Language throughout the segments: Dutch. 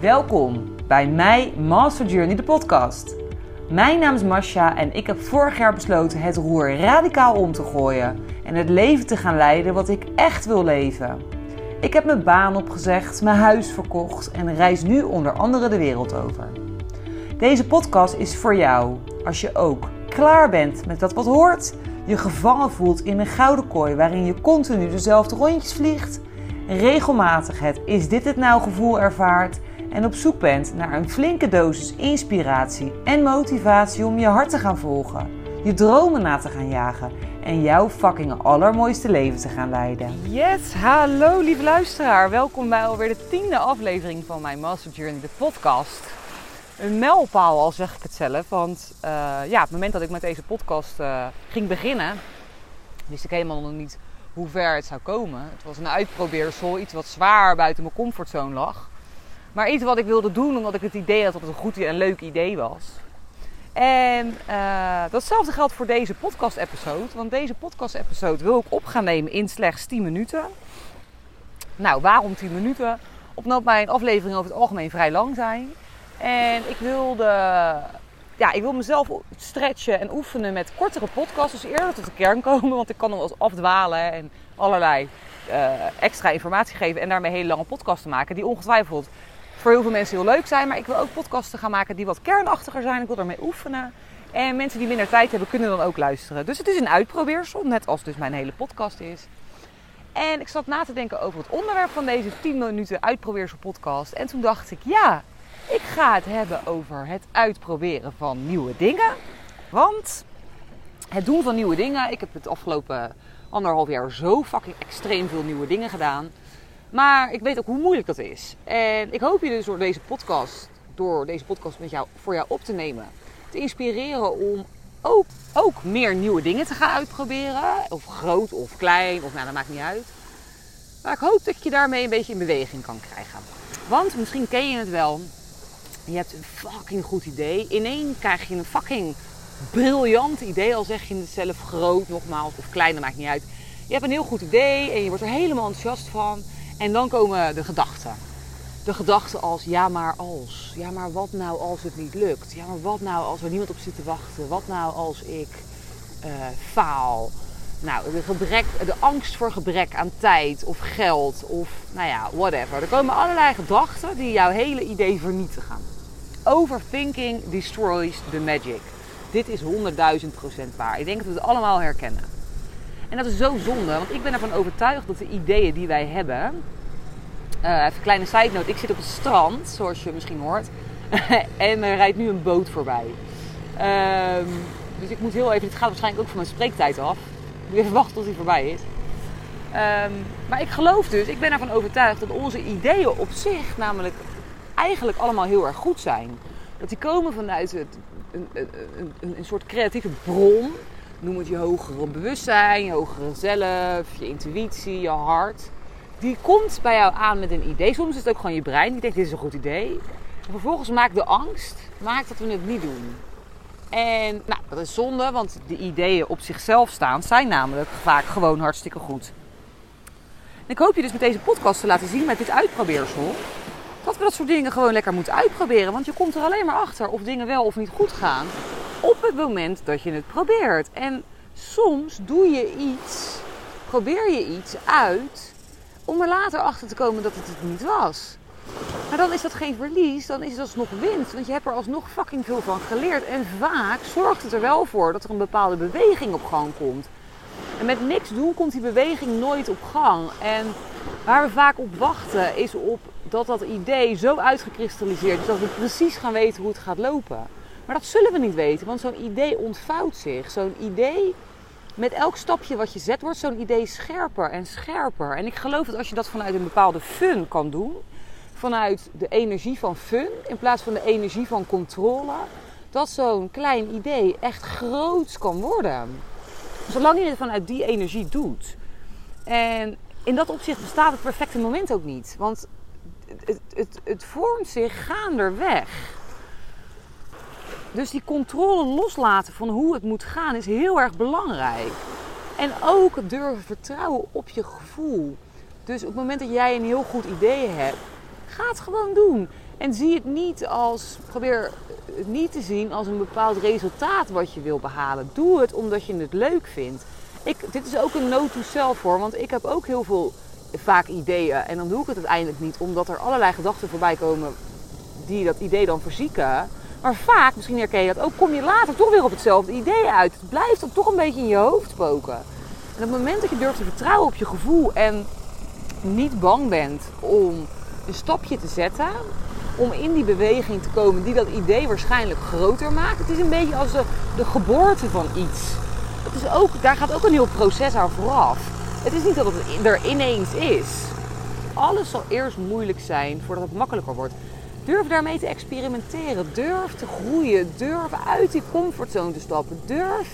Welkom bij mij Master Journey, de podcast. Mijn naam is Masha en ik heb vorig jaar besloten het roer radicaal om te gooien en het leven te gaan leiden wat ik echt wil leven. Ik heb mijn baan opgezegd, mijn huis verkocht en reis nu onder andere de wereld over. Deze podcast is voor jou als je ook klaar bent met dat wat hoort, je gevangen voelt in een gouden kooi waarin je continu dezelfde rondjes vliegt, regelmatig het is dit het nou gevoel ervaart en op zoek bent naar een flinke dosis inspiratie en motivatie om je hart te gaan volgen, je dromen na te gaan jagen en jouw fucking allermooiste leven te gaan leiden. Yes, hallo lieve luisteraar. Welkom bij alweer de tiende aflevering van mijn Master Journey, de podcast. Een mijlpaal al zeg ik het zelf, want uh, ja, het moment dat ik met deze podcast uh, ging beginnen, wist ik helemaal nog niet hoe ver het zou komen. Het was een uitprobeersel, iets wat zwaar buiten mijn comfortzone lag. Maar iets wat ik wilde doen omdat ik het idee had dat het een goed en leuk idee was. En uh, datzelfde geldt voor deze podcast-episode. Want deze podcast-episode wil ik op gaan nemen in slechts 10 minuten. Nou, waarom 10 minuten? Omdat mijn afleveringen over het algemeen vrij lang zijn. En ik wilde, ja, ik wil mezelf stretchen en oefenen met kortere podcasts. Dus eerder tot de kern komen, want ik kan nog eens afdwalen en allerlei uh, extra informatie geven. En daarmee hele lange podcasts maken, die ongetwijfeld voor heel veel mensen heel leuk zijn. Maar ik wil ook podcasten gaan maken die wat kernachtiger zijn. Ik wil daarmee oefenen. En mensen die minder tijd hebben, kunnen dan ook luisteren. Dus het is een uitprobeersel, net als dus mijn hele podcast is. En ik zat na te denken over het onderwerp van deze 10 minuten uitprobeersel podcast. En toen dacht ik, ja, ik ga het hebben over het uitproberen van nieuwe dingen. Want het doen van nieuwe dingen, ik heb het afgelopen anderhalf jaar zo fucking extreem veel nieuwe dingen gedaan. Maar ik weet ook hoe moeilijk dat is. En ik hoop je dus door deze podcast, door deze podcast met jou, voor jou op te nemen, te inspireren om ook, ook meer nieuwe dingen te gaan uitproberen. Of groot of klein, of nou, dat maakt niet uit. Maar ik hoop dat je daarmee een beetje in beweging kan krijgen. Want misschien ken je het wel. Je hebt een fucking goed idee. Ineens krijg je een fucking briljant idee. Al zeg je het zelf groot nogmaals of klein, dat maakt niet uit. Je hebt een heel goed idee en je wordt er helemaal enthousiast van. En dan komen de gedachten. De gedachten als, ja maar als. Ja maar wat nou als het niet lukt? Ja maar wat nou als er niemand op zit te wachten? Wat nou als ik uh, faal? Nou, de, gebrek, de angst voor gebrek aan tijd of geld of nou ja, whatever. Er komen allerlei gedachten die jouw hele idee vernietigen. Overthinking destroys the magic. Dit is 100.000% waar. Ik denk dat we het allemaal herkennen. En dat is zo zonde, want ik ben ervan overtuigd dat de ideeën die wij hebben. Uh, even kleine side note: ik zit op het strand, zoals je misschien hoort. en er rijdt nu een boot voorbij. Um, dus ik moet heel even, het gaat waarschijnlijk ook van mijn spreektijd af. Ik moet even wachten tot hij voorbij is. Um, maar ik geloof dus, ik ben ervan overtuigd dat onze ideeën op zich namelijk eigenlijk allemaal heel erg goed zijn. Dat die komen vanuit een, een, een, een soort creatieve bron noem het je hogere bewustzijn, je hogere zelf, je intuïtie, je hart. Die komt bij jou aan met een idee. Soms is het ook gewoon je brein die denkt dit is een goed idee. En vervolgens maakt de angst maakt dat we het niet doen. En nou, dat is zonde, want de ideeën op zichzelf staan zijn namelijk vaak gewoon hartstikke goed. En ik hoop je dus met deze podcast te laten zien, met dit uitprobeersel, dat we dat soort dingen gewoon lekker moeten uitproberen. Want je komt er alleen maar achter of dingen wel of niet goed gaan op het moment dat je het probeert. En soms doe je iets, probeer je iets uit om er later achter te komen dat het het niet was. Maar dan is dat geen verlies, dan is het alsnog winst. Want je hebt er alsnog fucking veel van geleerd. En vaak zorgt het er wel voor dat er een bepaalde beweging op gang komt. En met niks doen komt die beweging nooit op gang. En waar we vaak op wachten is op dat dat idee zo uitgekristalliseerd is dat we precies gaan weten hoe het gaat lopen. Maar dat zullen we niet weten, want zo'n idee ontvouwt zich. Zo'n idee, met elk stapje wat je zet, wordt zo'n idee scherper en scherper. En ik geloof dat als je dat vanuit een bepaalde fun kan doen, vanuit de energie van fun in plaats van de energie van controle, dat zo'n klein idee echt groot kan worden. Zolang je het vanuit die energie doet. En in dat opzicht bestaat het perfecte moment ook niet. Want het, het, het vormt zich gaanderweg. Dus die controle loslaten van hoe het moet gaan is heel erg belangrijk. En ook durven vertrouwen op je gevoel. Dus op het moment dat jij een heel goed idee hebt, ga het gewoon doen. En zie het niet als, probeer het niet te zien als een bepaald resultaat wat je wil behalen. Doe het omdat je het leuk vindt. Ik, dit is ook een note to self voor, want ik heb ook heel veel vaak ideeën. En dan doe ik het uiteindelijk niet, omdat er allerlei gedachten voorbij komen die dat idee dan verzieken. Maar vaak, misschien herken je dat ook, kom je later toch weer op hetzelfde idee uit. Het blijft dan toch een beetje in je hoofd spoken. En op het moment dat je durft te vertrouwen op je gevoel en niet bang bent om een stapje te zetten, om in die beweging te komen die dat idee waarschijnlijk groter maakt. Het is een beetje als de, de geboorte van iets. Het is ook, daar gaat ook een heel proces aan vooraf. Het is niet dat het er ineens is. Alles zal eerst moeilijk zijn voordat het makkelijker wordt. Durf daarmee te experimenteren. Durf te groeien. Durf uit die comfortzone te stappen. Durf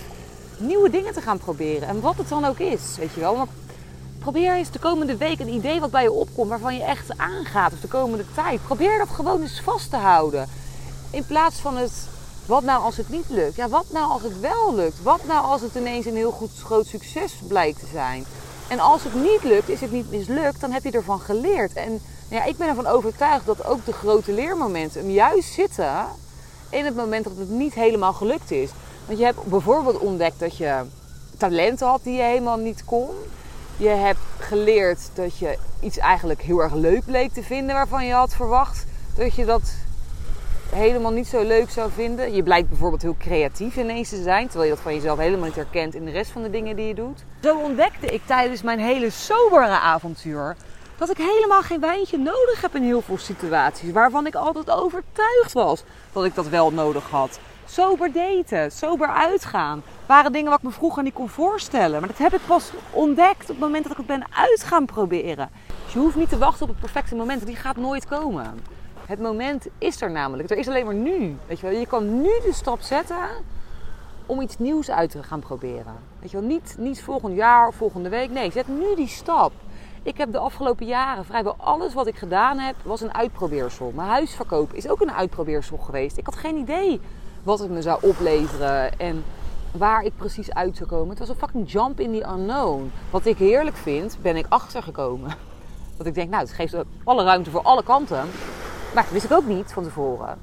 nieuwe dingen te gaan proberen. En wat het dan ook is, weet je wel. Maar probeer eens de komende week een idee wat bij je opkomt waarvan je echt aangaat. Of de komende tijd. Probeer dat gewoon eens vast te houden. In plaats van het, wat nou als het niet lukt? Ja, wat nou als het wel lukt? Wat nou als het ineens een heel goed, groot succes blijkt te zijn? En als het niet lukt, is het niet mislukt, dan heb je ervan geleerd. En ja, ik ben ervan overtuigd dat ook de grote leermomenten juist zitten in het moment dat het niet helemaal gelukt is. Want je hebt bijvoorbeeld ontdekt dat je talenten had die je helemaal niet kon. Je hebt geleerd dat je iets eigenlijk heel erg leuk bleek te vinden waarvan je had verwacht dat je dat helemaal niet zo leuk zou vinden. Je blijkt bijvoorbeeld heel creatief ineens te zijn, terwijl je dat van jezelf helemaal niet herkent in de rest van de dingen die je doet. Zo ontdekte ik tijdens mijn hele sobere avontuur dat ik helemaal geen wijntje nodig heb in heel veel situaties, waarvan ik altijd overtuigd was dat ik dat wel nodig had. Sober daten, sober uitgaan, waren dingen wat ik me vroeger niet kon voorstellen. Maar dat heb ik pas ontdekt op het moment dat ik het ben uit gaan proberen. Dus je hoeft niet te wachten op het perfecte moment, die gaat nooit komen. Het moment is er namelijk. Er is alleen maar nu. Weet je, wel? je kan nu de stap zetten om iets nieuws uit te gaan proberen. Weet je wel, niet, niet volgend jaar of volgende week. Nee, zet nu die stap. Ik heb de afgelopen jaren vrijwel alles wat ik gedaan heb, was een uitprobeersel. Mijn huisverkoop is ook een uitprobeersel geweest. Ik had geen idee wat het me zou opleveren en waar ik precies uit zou komen. Het was een fucking jump in the unknown. Wat ik heerlijk vind, ben ik achtergekomen. Dat ik denk, nou, het geeft alle ruimte voor alle kanten. Maar dat wist ik ook niet van tevoren.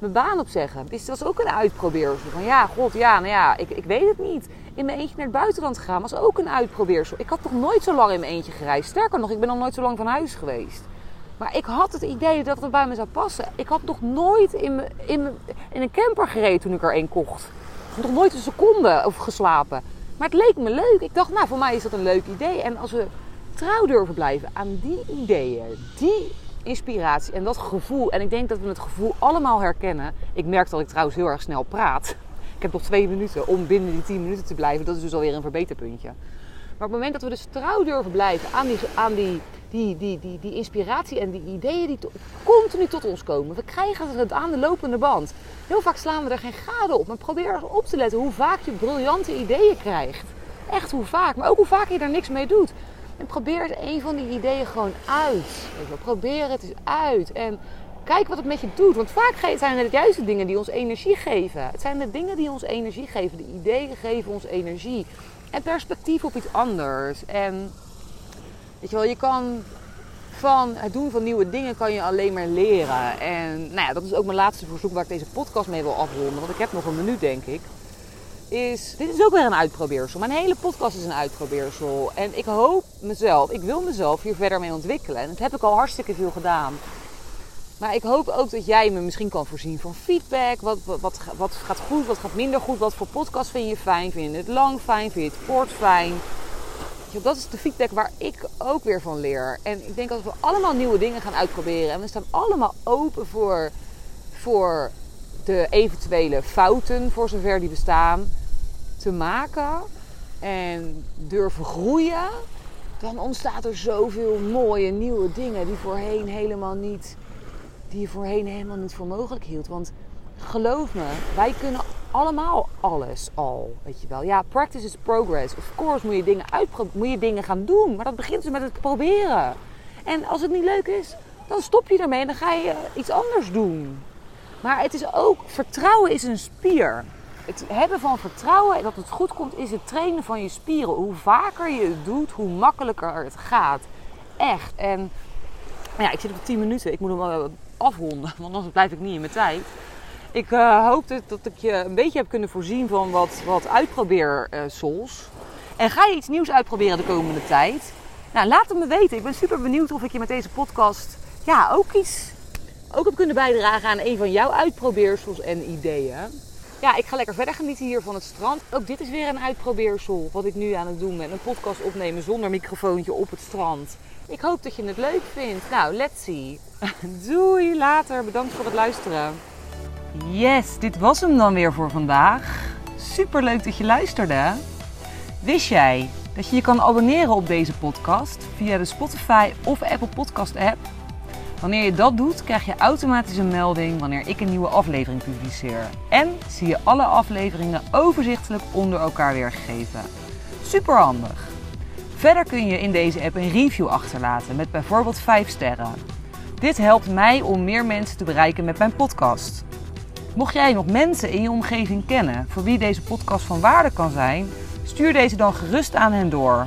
Mijn baan opzeggen. Dus dat was ook een uitprobeersel. Van ja, god, ja, nou ja, ik, ik weet het niet. In mijn eentje naar het buitenland gaan was ook een uitprobeersel. Ik had toch nooit zo lang in mijn eentje gereisd. Sterker nog, ik ben nog nooit zo lang van huis geweest. Maar ik had het idee dat het bij me zou passen. Ik had nog nooit in, in, in een camper gereden toen ik er een kocht. Nog nooit een seconde over geslapen. Maar het leek me leuk. Ik dacht, nou, voor mij is dat een leuk idee. En als we trouw durven blijven aan die ideeën, die inspiratie en dat gevoel. En ik denk dat we het gevoel allemaal herkennen. Ik merk dat ik trouwens heel erg snel praat. Ik heb nog twee minuten om binnen die tien minuten te blijven. Dat is dus alweer een verbeterpuntje. Maar op het moment dat we dus trouw durven blijven aan die, aan die, die, die, die, die inspiratie en die ideeën die continu tot ons komen. We krijgen het aan de lopende band. Heel vaak slaan we er geen gade op. Maar probeer op te letten hoe vaak je briljante ideeën krijgt. Echt hoe vaak. Maar ook hoe vaak je er niks mee doet. En probeer het een van die ideeën gewoon uit. Probeer het eens uit. En kijk wat het met je doet. Want vaak zijn het juist de dingen die ons energie geven. Het zijn de dingen die ons energie geven. De ideeën geven ons energie. En perspectief op iets anders. En weet je wel, je kan van het doen van nieuwe dingen kan je alleen maar leren. En nou ja, dat is ook mijn laatste verzoek waar ik deze podcast mee wil afronden. Want ik heb nog een minuut, denk ik is... Dit is ook weer een uitprobeersel. Mijn hele podcast is een uitprobeersel. En ik hoop mezelf, ik wil mezelf hier verder mee ontwikkelen. En dat heb ik al hartstikke veel gedaan. Maar ik hoop ook dat jij me misschien kan voorzien van feedback. Wat, wat, wat, gaat goed, wat gaat minder goed? Wat voor podcast vind je fijn? Vind je het lang fijn? Vind je het kort fijn? Dat is de feedback waar ik ook weer van leer. En ik denk dat we allemaal nieuwe dingen gaan uitproberen. En we staan allemaal open voor, voor de eventuele fouten, voor zover die bestaan te maken en durven groeien, dan ontstaat er zoveel mooie nieuwe dingen die voorheen helemaal niet, die je voorheen helemaal niet voor mogelijk hield. Want geloof me, wij kunnen allemaal alles al, weet je wel. Ja, practice is progress. Of course moet je dingen moet je dingen gaan doen, maar dat begint dus met het proberen. En als het niet leuk is, dan stop je ermee en dan ga je iets anders doen. Maar het is ook, vertrouwen is een spier het hebben van vertrouwen en dat het goed komt, is het trainen van je spieren. Hoe vaker je het doet, hoe makkelijker het gaat. Echt. En ja, ik zit op 10 minuten. Ik moet nog wel afronden, want anders blijf ik niet in mijn tijd. Ik uh, hoop dat, dat, ik je een beetje heb kunnen voorzien van wat, wat souls. En ga je iets nieuws uitproberen de komende tijd? Nou, laat het me weten. Ik ben super benieuwd of ik je met deze podcast ja, ook iets ook heb kunnen bijdragen aan een van jouw uitprobeersels en ideeën. Ja, ik ga lekker verder genieten hier van het strand. Ook dit is weer een uitprobeersel wat ik nu aan het doen ben. Een podcast opnemen zonder microfoontje op het strand. Ik hoop dat je het leuk vindt. Nou, let's see. Doei, later. Bedankt voor het luisteren. Yes, dit was hem dan weer voor vandaag. Super leuk dat je luisterde. Wist jij dat je je kan abonneren op deze podcast via de Spotify of Apple Podcast app? Wanneer je dat doet, krijg je automatisch een melding wanneer ik een nieuwe aflevering publiceer. En zie je alle afleveringen overzichtelijk onder elkaar weergegeven. Super handig. Verder kun je in deze app een review achterlaten met bijvoorbeeld 5 sterren. Dit helpt mij om meer mensen te bereiken met mijn podcast. Mocht jij nog mensen in je omgeving kennen voor wie deze podcast van waarde kan zijn, stuur deze dan gerust aan hen door.